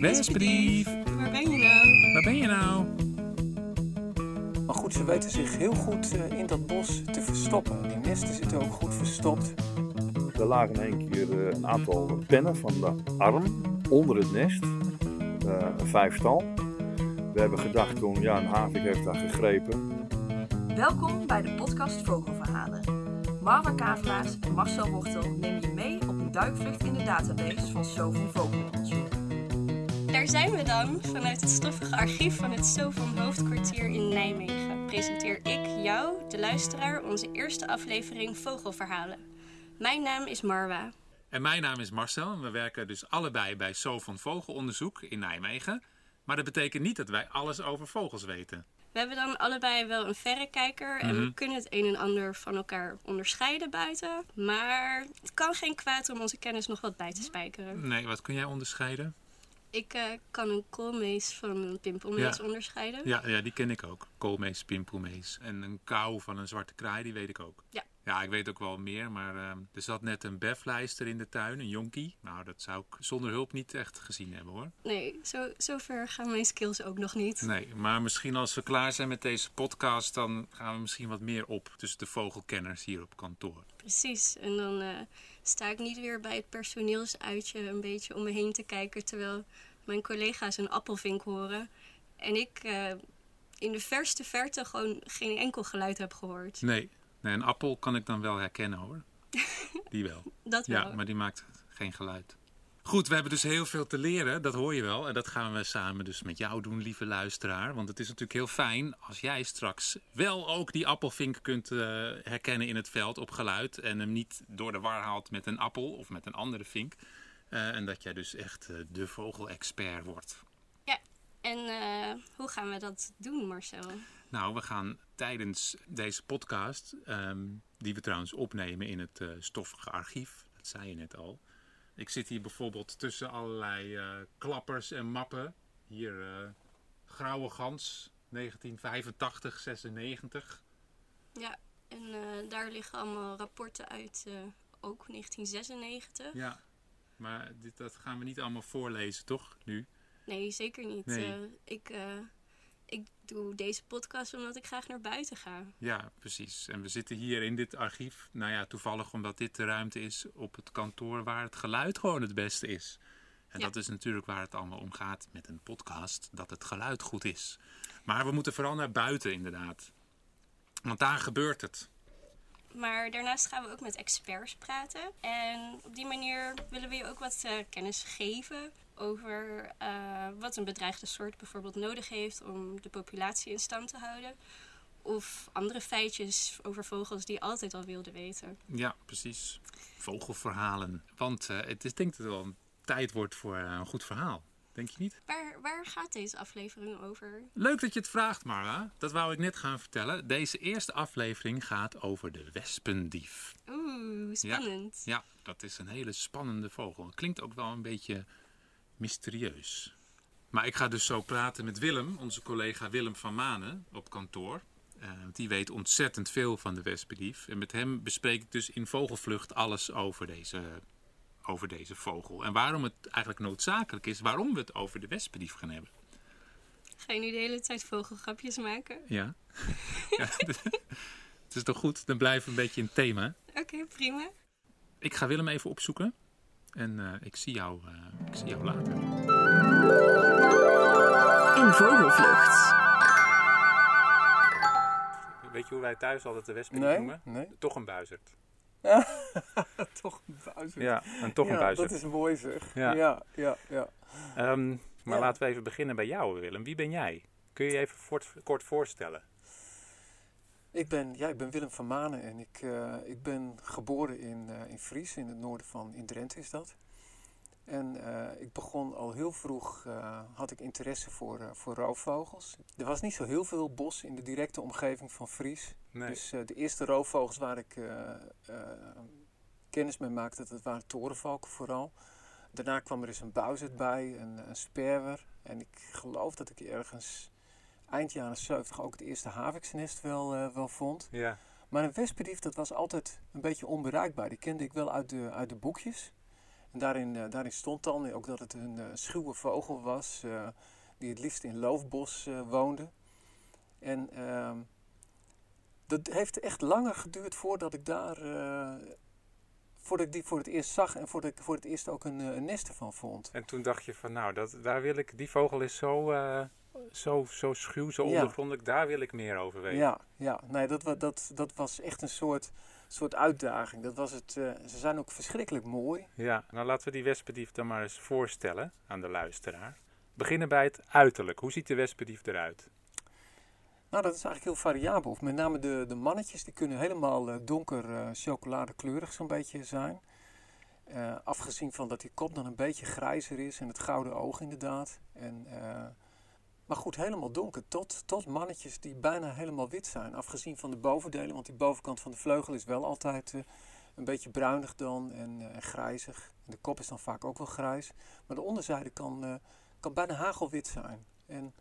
Westbrief. Waar ben je nou? Waar ben je nou? Maar goed, ze weten zich heel goed eh, in dat bos te verstoppen. Die nesten zitten ook goed verstopt. Er lagen in één keer eh, een aantal pennen van de arm onder het nest. Eh, een vijftal. We hebben gedacht toen, ja, een havik heeft daar gegrepen. Welkom bij de podcast Vogelverhalen. Marwa Kavelaars en Marcel Wortel nemen je mee op een duikvlucht in de database van Sovon Vogelonderzoek. Daar zijn we dan. Vanuit het stoffige archief van het Sovon hoofdkwartier in Nijmegen presenteer ik jou, de luisteraar, onze eerste aflevering Vogelverhalen. Mijn naam is Marwa. En mijn naam is Marcel en we werken dus allebei bij Sovon Vogelonderzoek in Nijmegen. Maar dat betekent niet dat wij alles over vogels weten. We hebben dan allebei wel een verrekijker en we kunnen het een en ander van elkaar onderscheiden buiten. Maar het kan geen kwaad om onze kennis nog wat bij te spijkeren. Nee, wat kun jij onderscheiden? Ik eh, kan een koolmees van een pimpelmees Ja. onderscheiden. Ja, ja, die ken ik ook. Koolmees, pimpelmees. En een kou van een zwarte kraai, die weet ik ook. Ja. Ja, ik weet ook wel meer, maar ehm, er zat net een beflijster in de tuin, een jonkie. Nou, dat zou ik zonder hulp niet echt gezien hebben hoor. Nee, zo, zover gaan mijn skills ook nog niet. Nee, maar misschien als we klaar zijn met deze podcast, dan gaan we misschien wat meer op tussen de vogelkenners hier op kantoor. Precies. En dan eh, sta ik niet weer bij het personeelsuitje een beetje om me heen te kijken terwijl mijn collega's een appelvink horen. En ik eh, in de verste verte gewoon geen enkel geluid heb gehoord. Nee, nee een appel kan ik dan wel herkennen hoor. Die wel. Dat wel. Ja, maar die maakt geen geluid. Goed, we hebben dus heel veel te leren, dat hoor je wel. En dat gaan we samen dus met jou doen, lieve luisteraar. Want het is natuurlijk heel fijn als jij straks wel ook die appelvink kunt eh, herkennen in het veld op geluid. En hem niet door de war haalt met een appel of met een andere vink. Eh, en dat jij dus echt eh, de vogelexpert wordt. Ja. En hoe gaan we dat doen, Marcel? Nou, we gaan tijdens deze podcast, ehm, die we trouwens opnemen in het stoffige archief, dat zei je net al. Ik zit hier bijvoorbeeld tussen allerlei eh, klappers en mappen. Hier eh, Grauwe Gans, 1985, 96. Ja. En eh, daar liggen allemaal rapporten uit, ook 1996. Ja, maar dit, dat gaan we niet allemaal voorlezen, toch? Nu? Nee, zeker niet. Nee. Ik, ik doe deze podcast omdat ik graag naar buiten ga. Ja, precies. En we zitten hier in dit archief. Nou ja, toevallig omdat dit de ruimte is op het kantoor waar het geluid gewoon het beste is. En Ja. dat is natuurlijk waar het allemaal om gaat met een podcast, dat het geluid goed is. Maar we moeten vooral naar buiten inderdaad. Want daar gebeurt het. Maar daarnaast gaan we ook met experts praten. En op die manier willen we je ook wat eh, kennis geven over eh, wat een bedreigde soort bijvoorbeeld nodig heeft om de populatie in stand te houden. Of andere feitjes over vogels die altijd al wilde weten. Ja, precies. Vogelverhalen. Want eh, het is, denk dat het wel een tijd wordt voor eh, een goed verhaal. Denk je niet? Waar, waar gaat deze aflevering over? Leuk dat je het vraagt, Mara. Dat wou ik net gaan vertellen. Deze eerste aflevering gaat over de wespendief. Oeh, spannend. Ja, dat is een hele spannende vogel. Klinkt ook wel een beetje mysterieus. Maar ik ga dus zo praten met Willem, onze collega Willem van Manen op kantoor. Eh, die weet ontzettend veel van de wespendief. En met hem bespreek ik dus in vogelvlucht alles over deze, over deze vogel. En waarom het eigenlijk noodzakelijk is, waarom we het over de wespendief gaan hebben. Ga je nu de hele tijd vogelgrapjes maken? Ja. ja het is toch goed? Dan blijven we een beetje in thema. Oké, prima. Ik ga Willem even opzoeken. En eh, ik, zie jou, eh, ik zie jou later. In Vogelvlucht. Weet je hoe wij thuis altijd de wespen Nee, noemen? nee. Toch een buizerd. Toch een buizerd. Ja, en toch een Ja, buizerd. dat is mooi zeg. Ja. Ja, ja, ja. Ehm, maar Ja. laten we even beginnen bij jou, Willem. Wie ben jij? Kun je je even voort- kort voorstellen? Ik ben, ja, ik ben Willem van Manen en ik, eh, ik ben geboren in, eh, in Fries, in het noorden van, in Drenthe is dat. En eh, ik begon al heel vroeg, had ik interesse voor, voor roofvogels. Er was niet zo heel veel bos in de directe omgeving van Fries. Nee. Dus de eerste roofvogels waar ik kennis mee maakte, dat waren torenvalken vooral. Daarna kwam er eens een buizerd bij, een, een sperwer. En ik geloof dat ik ergens eind jaren 70 ook het eerste haviksnest wel, eh, wel vond. Ja. Maar een wespendief, dat was altijd een beetje onbereikbaar. Die kende ik wel uit de, uit de boekjes. En daarin, eh, daarin stond dan ook dat het een eh, schuwe vogel was, die het liefst in loofbos woonde. En ehm, dat heeft echt langer geduurd voordat ik daar, voordat ik die voor het eerst zag en voordat ik voor het eerst ook een, een nest ervan vond. En toen dacht je van, nou, dat, daar wil ik, die vogel is zo, zo, zo schuw, zo Ja. ondergrondelijk, daar wil ik meer over weten. Ja, ja. Nee, dat, dat, dat was echt een soort, soort uitdaging. Dat was het, eh, ze zijn ook verschrikkelijk mooi. Ja, nou laten we die wespendief dan maar eens voorstellen aan de luisteraar. Beginnen bij het uiterlijk. Hoe ziet de wespendief eruit? Nou, dat is eigenlijk heel variabel. Met name de, de mannetjes, die kunnen helemaal eh, donker eh, chocoladekleurig zo'n beetje zijn. Afgezien van dat die kop dan een beetje grijzer is en het gouden oog inderdaad. En, maar goed, helemaal donker. Tot, tot mannetjes die bijna helemaal wit zijn. Afgezien van de bovendelen, want die bovenkant van de vleugel is wel altijd eh, een beetje bruinig dan en, eh, en grijzig. En de kop is dan vaak ook wel grijs. Maar de onderzijde kan, eh, kan bijna hagelwit zijn. En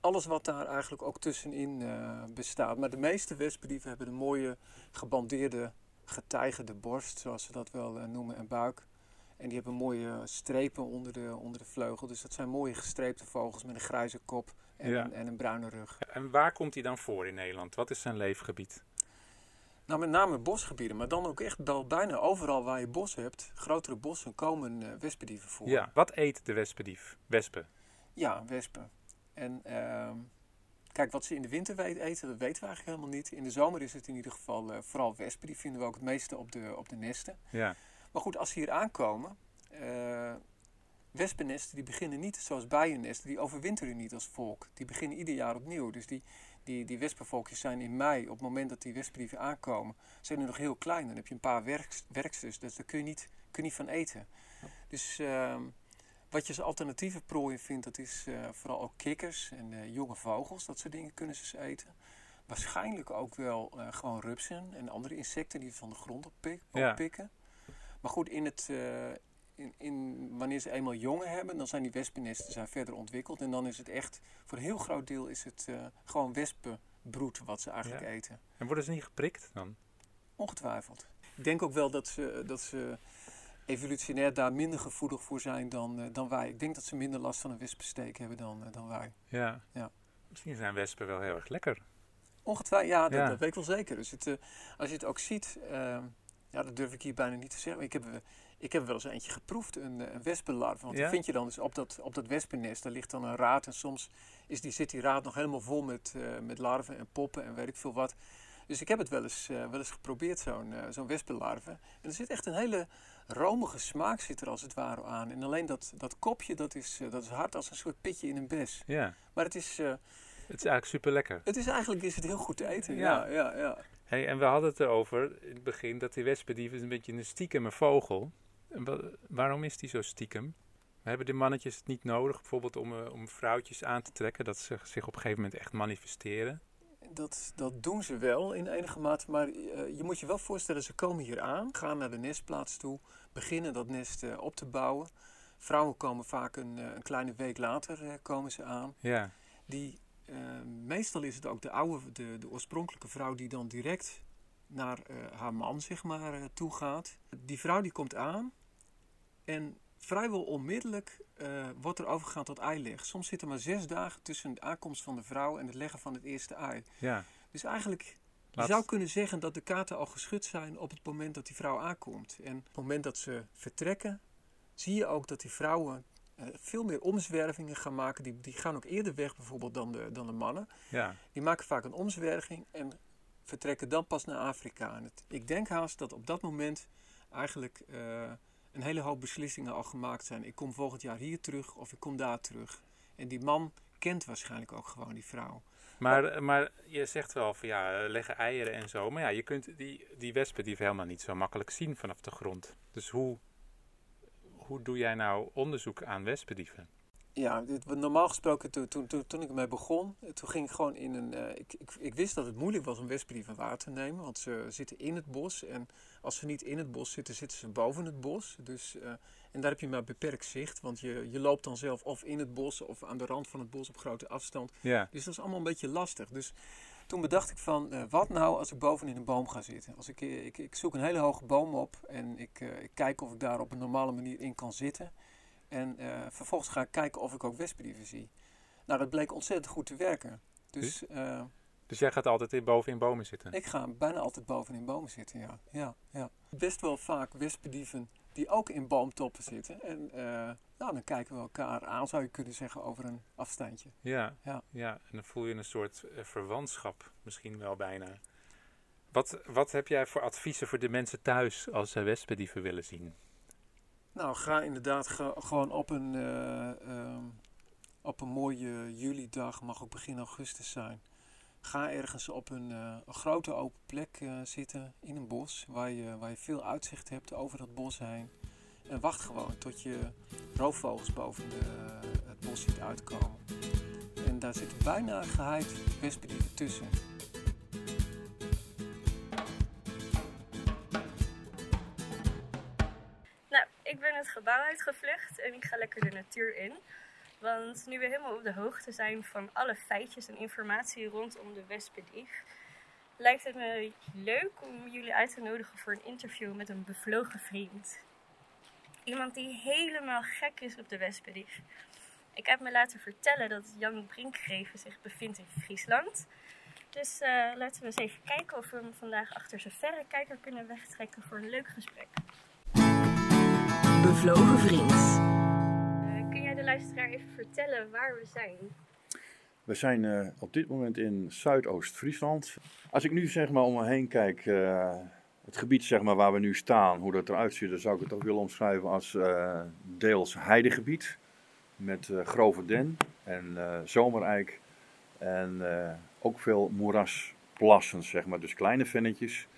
alles wat daar eigenlijk ook tussenin bestaat. Maar de meeste wespendieven hebben een mooie gebandeerde, getijgerde borst, zoals ze dat wel noemen, en buik. En die hebben mooie strepen onder de, onder de vleugel. Dus dat zijn mooie gestreepte vogels met een grijze kop en, Ja. een, en een bruine rug. En waar komt hij dan voor in Nederland? Wat is zijn leefgebied? Nou, met name bosgebieden, maar dan ook echt wel bijna overal waar je bos hebt, grotere bossen, komen wespendieven voor. Ja, wat eet de wespendief? Wespen. Ja, wespen. En ehm, kijk, wat ze in de winter eten, dat weten we eigenlijk helemaal niet. In de zomer is het in ieder geval eh, vooral wespen. Die vinden we ook het meeste op de, op de nesten. Ja, Maar goed, als ze hier aankomen, eh wespennesten die beginnen niet zoals bijennesten. Die overwinteren niet als volk. Die beginnen ieder jaar opnieuw. Dus die, die, die wespenvolkjes zijn in mei, op het moment dat die wespendieven aankomen, zijn die nog heel klein. Dan heb je een paar werks, werksters, dus daar kun je niet, kun je niet van eten. Dus ehm, wat je als alternatieve prooien vindt, dat is eh, vooral ook kikkers en eh, jonge vogels. Dat soort dingen kunnen ze eten. Waarschijnlijk ook wel gewoon rupsen en andere insecten die van de grond oppik- Ja. Maar goed, in het, eh, in, in, wanneer ze eenmaal jongen hebben, dan zijn die wespennesten zijn verder ontwikkeld. En dan is het echt, voor een heel groot deel is het eh, gewoon wespenbroed wat ze eigenlijk Ja. eten. en worden ze niet geprikt dan? Ongetwijfeld. Ik denk ook wel dat ze, dat ze evolutionair daar minder gevoelig voor zijn dan, eh, dan wij. Ik denk dat ze minder last van een wespensteek hebben dan, dan wij. Ja. Ja. Misschien zijn wespen wel heel erg lekker. Ongetwijfeld, ja, dat, Ja. dat weet ik wel zeker. Dus het, als je het ook ziet, ja, dat durf ik hier bijna niet te zeggen. Maar ik heb, ik heb wel eens eentje geproefd, een, een wespenlarve. Want Ja? die vind je dan dus op dat, op dat wespennest. Daar ligt dan een raad en soms is die, zit die raad nog helemaal vol met, eh, met larven en poppen en weet ik veel wat. Dus ik heb het wel eens, eh, wel eens geprobeerd, zo'n eh, zo'n wespenlarve. En er zit echt een hele romige smaak zit er als het ware aan. En alleen dat, dat kopje, dat is, dat is hard als een soort pitje in een bes. Ja, Maar het is, het is eigenlijk super lekker. het is eigenlijk is het heel goed te eten. Ja. Ja, ja, ja. Hey, en we hadden het erover in het begin dat die wespendief is een beetje een stiekeme vogel. En wa- waarom is die zo stiekem? Hebben de mannetjes het niet nodig, bijvoorbeeld om, eh, om vrouwtjes aan te trekken, dat ze zich op een gegeven moment echt manifesteren? Dat, dat doen ze wel in enige mate, maar eh, je moet je wel voorstellen, ze komen hier aan, gaan naar de nestplaats toe, beginnen dat nest eh, op te bouwen. Vrouwen komen vaak een, een kleine week later komen ze aan. Ja, Die, eh, meestal is het ook de oude, de, de oorspronkelijke vrouw die dan direct naar eh, haar man zeg maar eh, toe gaat. Die vrouw die komt aan en vrijwel onmiddellijk eh, wordt er overgegaan tot eileg. Soms zitten maar zes dagen tussen de aankomst van de vrouw en het leggen van het eerste ei. ja. Dus eigenlijk, je Laat- zou kunnen zeggen dat de kaarten al geschud zijn op het moment dat die vrouw aankomt. En op het moment dat ze vertrekken, zie je ook dat die vrouwen eh, veel meer omzwervingen gaan maken. Die, die gaan ook eerder weg bijvoorbeeld dan de, dan de mannen. ja. Die maken vaak een omzwerving en vertrekken dan pas naar Afrika. En het, ik denk haast dat op dat moment eigenlijk eh, een hele hoop beslissingen al gemaakt zijn. Ik kom volgend jaar hier terug of ik kom daar terug. En die man kent waarschijnlijk ook gewoon die vrouw. Maar, maar je zegt wel van ja, leggen eieren en zo. Maar ja, je kunt die, die wespendief helemaal niet zo makkelijk zien vanaf de grond. Dus hoe, hoe doe jij nou onderzoek aan wespendieven? Ja, dit, normaal gesproken toen, toen, toen, toen ik ermee begon, toen ging ik gewoon in een... eh, ik, ik, ik wist dat het moeilijk was om wespendief waar te nemen, want ze zitten in het bos. En als ze niet in het bos zitten, zitten ze boven het bos. Dus, eh, en daar heb je maar beperkt zicht, want je, je loopt dan zelf of in het bos of aan de rand van het bos op grote afstand. Ja, Dus dat is allemaal een beetje lastig. Dus toen bedacht ik van, eh, wat nou als ik boven in een boom ga zitten? Als ik, eh, ik, ik zoek een hele hoge boom op en ik, eh, ik kijk of ik daar op een normale manier in kan zitten. En vervolgens ga ik kijken of ik ook wespendieven zie. Nou, dat bleek ontzettend goed te werken. Dus eh, Dus jij gaat altijd in, boven in bomen zitten? ik ga bijna altijd boven in bomen zitten, ja. ja, ja. Best wel vaak wespendieven die ook in boomtoppen zitten. En eh, nou, dan kijken we elkaar aan, zou je kunnen zeggen, over een afstandje. Ja, Ja. ja. en dan voel je een soort eh, verwantschap misschien wel bijna. Wat, wat heb jij voor adviezen voor de mensen thuis als zij wespendieven willen zien? Nou, ga inderdaad ge- gewoon op een, eh, ehm, op een mooie julidag, mag ook begin augustus zijn. Ga ergens op een, eh, grote open plek eh, zitten in een bos waar je, waar je veel uitzicht hebt over dat bos heen. En wacht gewoon tot je roofvogels boven de, het bos ziet uitkomen. En daar zitten bijna geheid wespendieven tussen. Nou, ik ben het gebouw uitgevlucht en ik ga lekker de natuur in. Want nu we helemaal op de hoogte zijn van alle feitjes en informatie rondom de wespendief, lijkt het me leuk om jullie uit te nodigen voor een interview met een bevlogen vriend. Iemand die helemaal gek is op de wespendief. Ik heb me laten vertellen dat Jan Brinkgeven zich bevindt in Friesland. Dus eh, laten we eens even kijken of we hem vandaag achter zijn verrekijker kunnen wegtrekken voor een leuk gesprek. Bevlogen vriend. De luisteraar even vertellen waar we zijn? We zijn eh, op dit moment in Zuidoost-Friesland. Als ik nu zeg maar om me heen kijk, eh, het gebied zeg maar, waar we nu staan, hoe dat eruit ziet, dan zou ik het ook willen omschrijven als eh, deels heidegebied. Met grove den en zomereik en ook veel moerasplassen, zeg maar. Dus kleine vennetjes,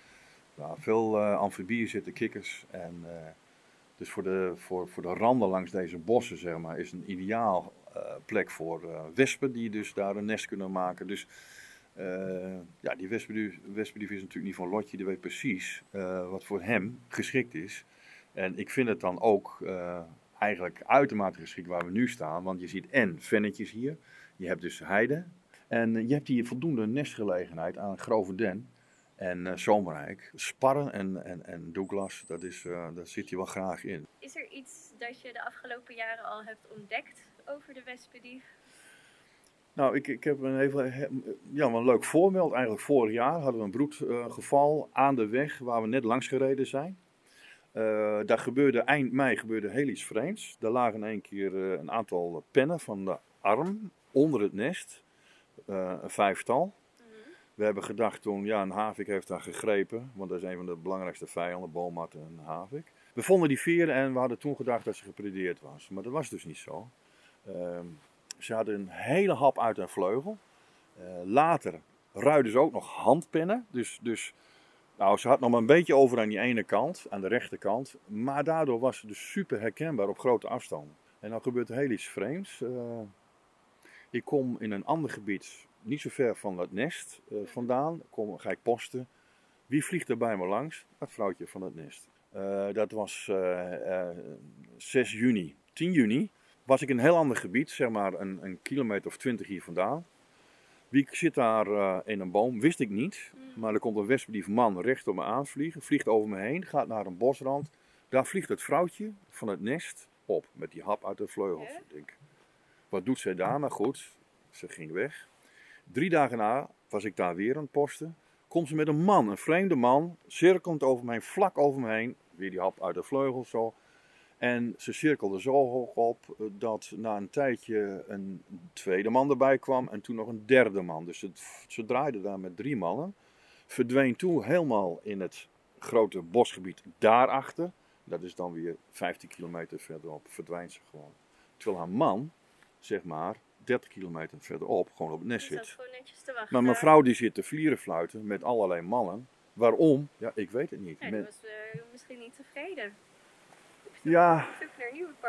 waar veel amfibieën zitten, kikkers. En, dus voor de, voor, voor de randen langs deze bossen, zeg maar, is een ideaal eh, plek voor eh, wespen die dus daar een nest kunnen maken. Dus eh, ja, die wespendief, is natuurlijk niet van Lotje, die weet precies wat voor hem geschikt is. En ik vind het dan ook eigenlijk uitermate geschikt waar we nu staan, want je ziet en vennetjes hier, je hebt dus heide en je hebt hier voldoende nestgelegenheid aan grove den. En eh zomerrijk, sparren en, en, en Douglas, dat is, eh, daar zit je wel graag in. Is er iets dat je de afgelopen jaren al hebt ontdekt over de wespendief? Nou, ik, ik heb een, even, ja, een leuk voorbeeld. Eigenlijk vorig jaar hadden we een broedgeval aan de weg waar we net langs gereden zijn. Eh, daar gebeurde eind mei gebeurde heel iets vreemds. Daar lagen in één keer eh, een aantal pennen van de arm onder het nest. Eh, een vijftal. We hebben gedacht toen, ja, een havik heeft daar gegrepen. Want dat is een van de belangrijkste vijanden, boommatten en havik. We vonden die veren en we hadden toen gedacht dat ze gepredeerd was. Maar dat was dus niet zo. Ehm, ze hadden een hele hap uit een vleugel. Eh, later ruiden ze ook nog handpennen. Dus, dus nou, ze had nog maar een beetje over aan die ene kant, aan de rechterkant. Maar daardoor was ze dus super herkenbaar op grote afstand. En dan gebeurt heel iets vreemds. Eh, ik kom in een ander gebied, niet zo ver van dat nest eh, vandaan. Kom, ga ik posten. Wie vliegt er bij me langs? Het vrouwtje van het nest. Eh, dat was eh, eh, 6 juni. 10 juni was ik in een heel ander gebied, zeg maar een, een kilometer of twintig hier vandaan. Wie zit daar in een boom, wist ik niet. Maar er komt een wespendief man recht op me aanvliegen, vliegt over me heen, gaat naar een bosrand. Daar vliegt het vrouwtje van het nest op, met die hap uit de vleugels. Ik denk, wat doet zij daar? Nou goed, ze ging weg. Drie dagen na was ik daar weer aan het posten. Komt ze met een man, een vreemde man, cirkelend over heen, vlak over me heen. Weer die hap uit de vleugels zo. En ze cirkelde zo hoog op eh, dat na een tijdje een tweede man erbij kwam en toen nog een derde man. Dus het, ze draaide daar met drie mannen. Verdween toen helemaal in het grote bosgebied daarachter. Dat is dan weer 15 kilometer verderop. Verdwijnt ze gewoon. Terwijl haar man, zeg maar, 30 kilometer verderop gewoon op het nest zit. gewoon netjes te wachten. Maar mijn vrouw die zit te vlieren fluiten met allerlei mannen. Waarom? Ja, ik weet het niet. Ja, Men- was eh, misschien niet tevreden. Ja.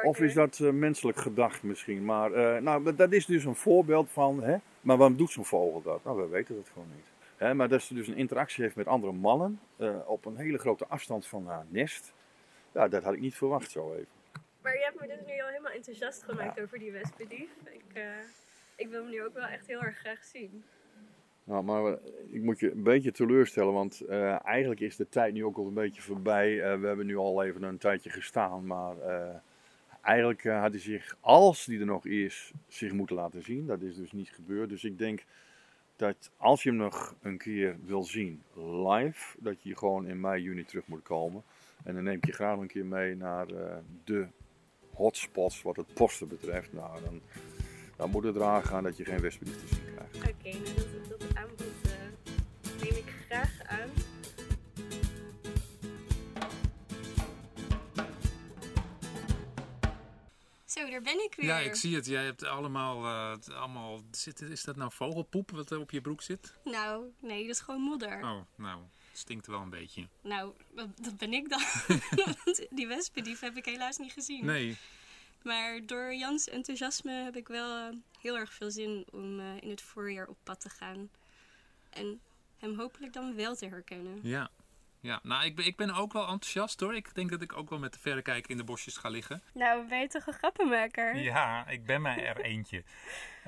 Of is dat eh, menselijk gedacht misschien? Maar eh, nou, dat- dat is dus een voorbeeld van. Hè? Maar waarom doet zo'n vogel dat? Nou, we weten het gewoon niet. Hè, maar dat ze dus een interactie heeft met andere mannen op een hele grote afstand van haar nest. Ja, dat had ik niet verwacht zo even. Maar je hebt me dus nu al helemaal enthousiast gemaakt over die wespendief. Ik, eh, ik wil hem nu ook wel echt heel erg graag zien. Nou, maar ik moet je een beetje teleurstellen, want eh, eigenlijk is de tijd nu ook al een beetje voorbij. Eh, we hebben nu al even een tijdje gestaan, maar eigenlijk had hij zich, als die er nog is, zich moeten laten zien. Dat is dus niet gebeurd. Dus ik denk dat als je hem nog een keer wil zien live, dat je gewoon in mei, juni terug moet komen. En dan neem ik je graag een keer mee naar de hotspots wat het posten betreft. Nou, dan, dan moet het eraan gaan dat je geen wespedief te zien krijgt. Oké, nou dat, dat aanbod eh, neem ik graag aan. Zo, daar ben ik weer. Ja, ik zie het. Jij hebt allemaal, eh, allemaal zit, is dat nou vogelpoep wat er op je broek zit? Nou, nee, dat is gewoon modder. Oh, nou, stinkt wel een beetje. Nou, dat, ben ik dan. Want die wespendief heb ik helaas niet gezien. Nee, Maar door Jans enthousiasme heb ik wel eh, heel erg veel zin om eh, in het voorjaar op pad te gaan. En hem hopelijk dan wel te herkennen. ja. Ja, nou, ik ben, ik ben ook wel enthousiast hoor. Ik denk dat ik ook wel met de verrekijker in de bosjes ga liggen. Nou, ben je toch een grappenmaker? Ja, ik ben mij er eentje.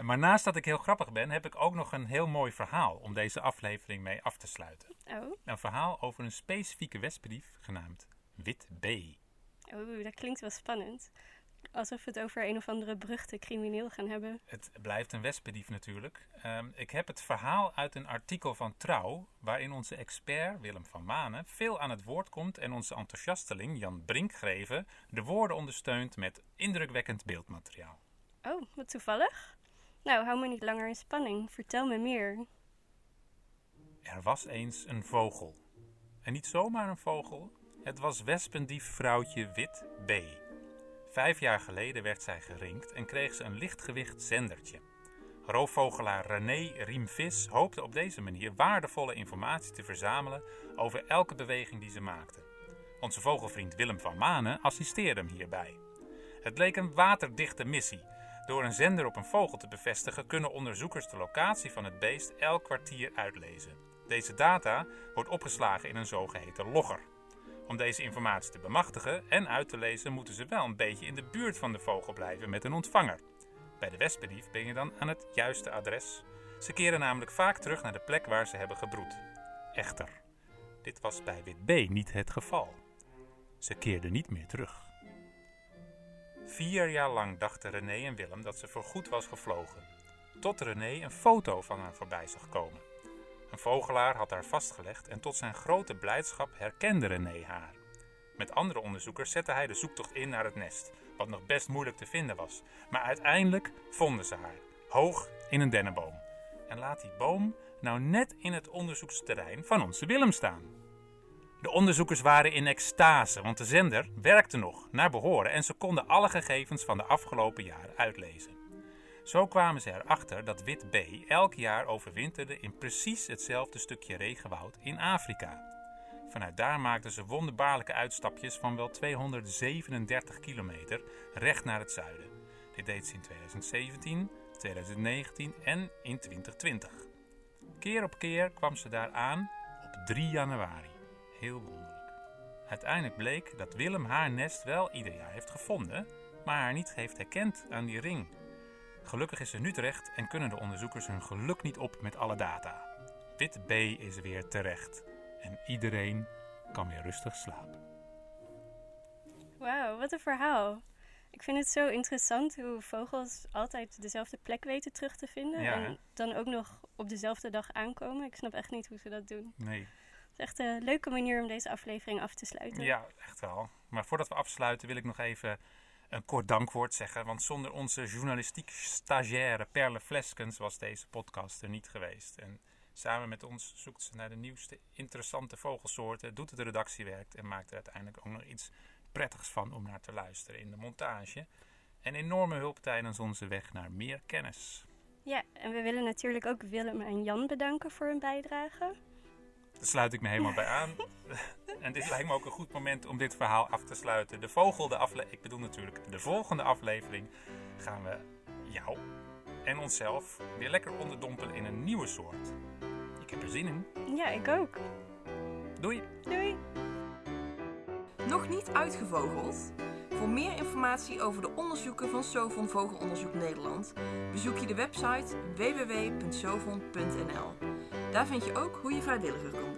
Maar naast dat ik heel grappig ben, heb ik ook nog een heel mooi verhaal om deze aflevering mee af te sluiten. Oh, Een verhaal over een specifieke wespendief genaamd Wit B. oh, dat klinkt wel spannend. Alsof we het over een of andere beruchte crimineel gaan hebben. Het blijft een wespendief natuurlijk. Ehm, ik heb het verhaal uit een artikel van Trouw, waarin onze expert Willem van Manen veel aan het woord komt en onze enthousiasteling Jan Brinkgreven de woorden ondersteunt met indrukwekkend beeldmateriaal. Oh, wat toevallig. Nou, hou me niet langer in spanning. Vertel me meer. Er was eens een vogel. En niet zomaar een vogel, het was wespendief vrouwtje Wit B. Vijf jaar geleden werd zij gerinkt en kreeg ze een lichtgewicht zendertje. Roofvogelaar René Riemvis hoopte op deze manier waardevolle informatie te verzamelen over elke beweging die ze maakte. Onze vogelvriend Willem van Manen assisteerde hem hierbij. Het leek een waterdichte missie. Door een zender op een vogel te bevestigen kunnen onderzoekers de locatie van het beest elk kwartier uitlezen. Deze data wordt opgeslagen in een zogeheten logger. Om deze informatie te bemachtigen en uit te lezen moeten ze wel een beetje in de buurt van de vogel blijven met een ontvanger. Bij de wespendief ben je dan aan het juiste adres. Ze keren namelijk vaak terug naar de plek waar ze hebben gebroed. Echter, dit was bij wit B niet het geval. Ze keerden niet meer terug. Vier jaar lang dachten René en Willem dat ze voorgoed was gevlogen. Tot René een foto van haar voorbij zag komen. Een vogelaar had haar vastgelegd en tot zijn grote blijdschap herkende René haar. Met andere onderzoekers zette hij de zoektocht in naar het nest, wat nog best moeilijk te vinden was. Maar uiteindelijk vonden ze haar, hoog in een dennenboom. En laat die boom nou net in het onderzoeksterrein van onze Willem staan. De onderzoekers waren in extase, want de zender werkte nog naar behoren en ze konden alle gegevens van de afgelopen jaren uitlezen. Zo kwamen ze erachter dat wit B elk jaar overwinterde in precies hetzelfde stukje regenwoud in Afrika. Vanuit daar maakten ze wonderbaarlijke uitstapjes van wel 237 kilometer recht naar het zuiden. Dit deed ze in 2017, 2019 en in 2020. Keer op keer kwam ze daar aan op 3 januari. Heel wonderlijk. Uiteindelijk bleek dat Willem haar nest wel ieder jaar heeft gevonden, maar haar niet heeft herkend aan die ring. Gelukkig is ze nu terecht en kunnen de onderzoekers hun geluk niet op met alle data. Wit B is weer terecht en iedereen kan weer rustig slapen. Wauw, wat een verhaal. Ik vind het zo interessant hoe vogels altijd dezelfde plek weten terug te vinden. Ja, en dan ook nog op dezelfde dag aankomen. Ik snap echt niet hoe ze dat doen. Nee, Het is echt een leuke manier om deze aflevering af te sluiten. ja, echt wel. Maar voordat we afsluiten wil ik nog even een kort dankwoord zeggen. Want zonder onze journalistiek stagiaire Perle Fleskens was deze podcast er niet geweest. En samen met ons zoekt ze naar de nieuwste interessante vogelsoorten, doet het redactiewerk en maakt er uiteindelijk ook nog iets prettigs van om naar te luisteren in de montage. Een enorme hulp tijdens onze weg naar meer kennis. Ja, en we willen natuurlijk ook Willem en Jan bedanken voor hun bijdrage. Daar sluit ik me helemaal bij aan. en dit lijkt me ook een goed moment om dit verhaal af te sluiten. De volgende aflevering, ik bedoel natuurlijk de volgende aflevering, gaan we jou en onszelf weer lekker onderdompelen in een nieuwe soort. Ik heb er zin in. Ja, ik ook. Doei! Doei! Nog niet uitgevogeld? Voor meer informatie over de onderzoeken van Sovon Vogelonderzoek Nederland bezoek je de website www.sovon.nl. Daar vind je ook hoe je vrijwilliger kunt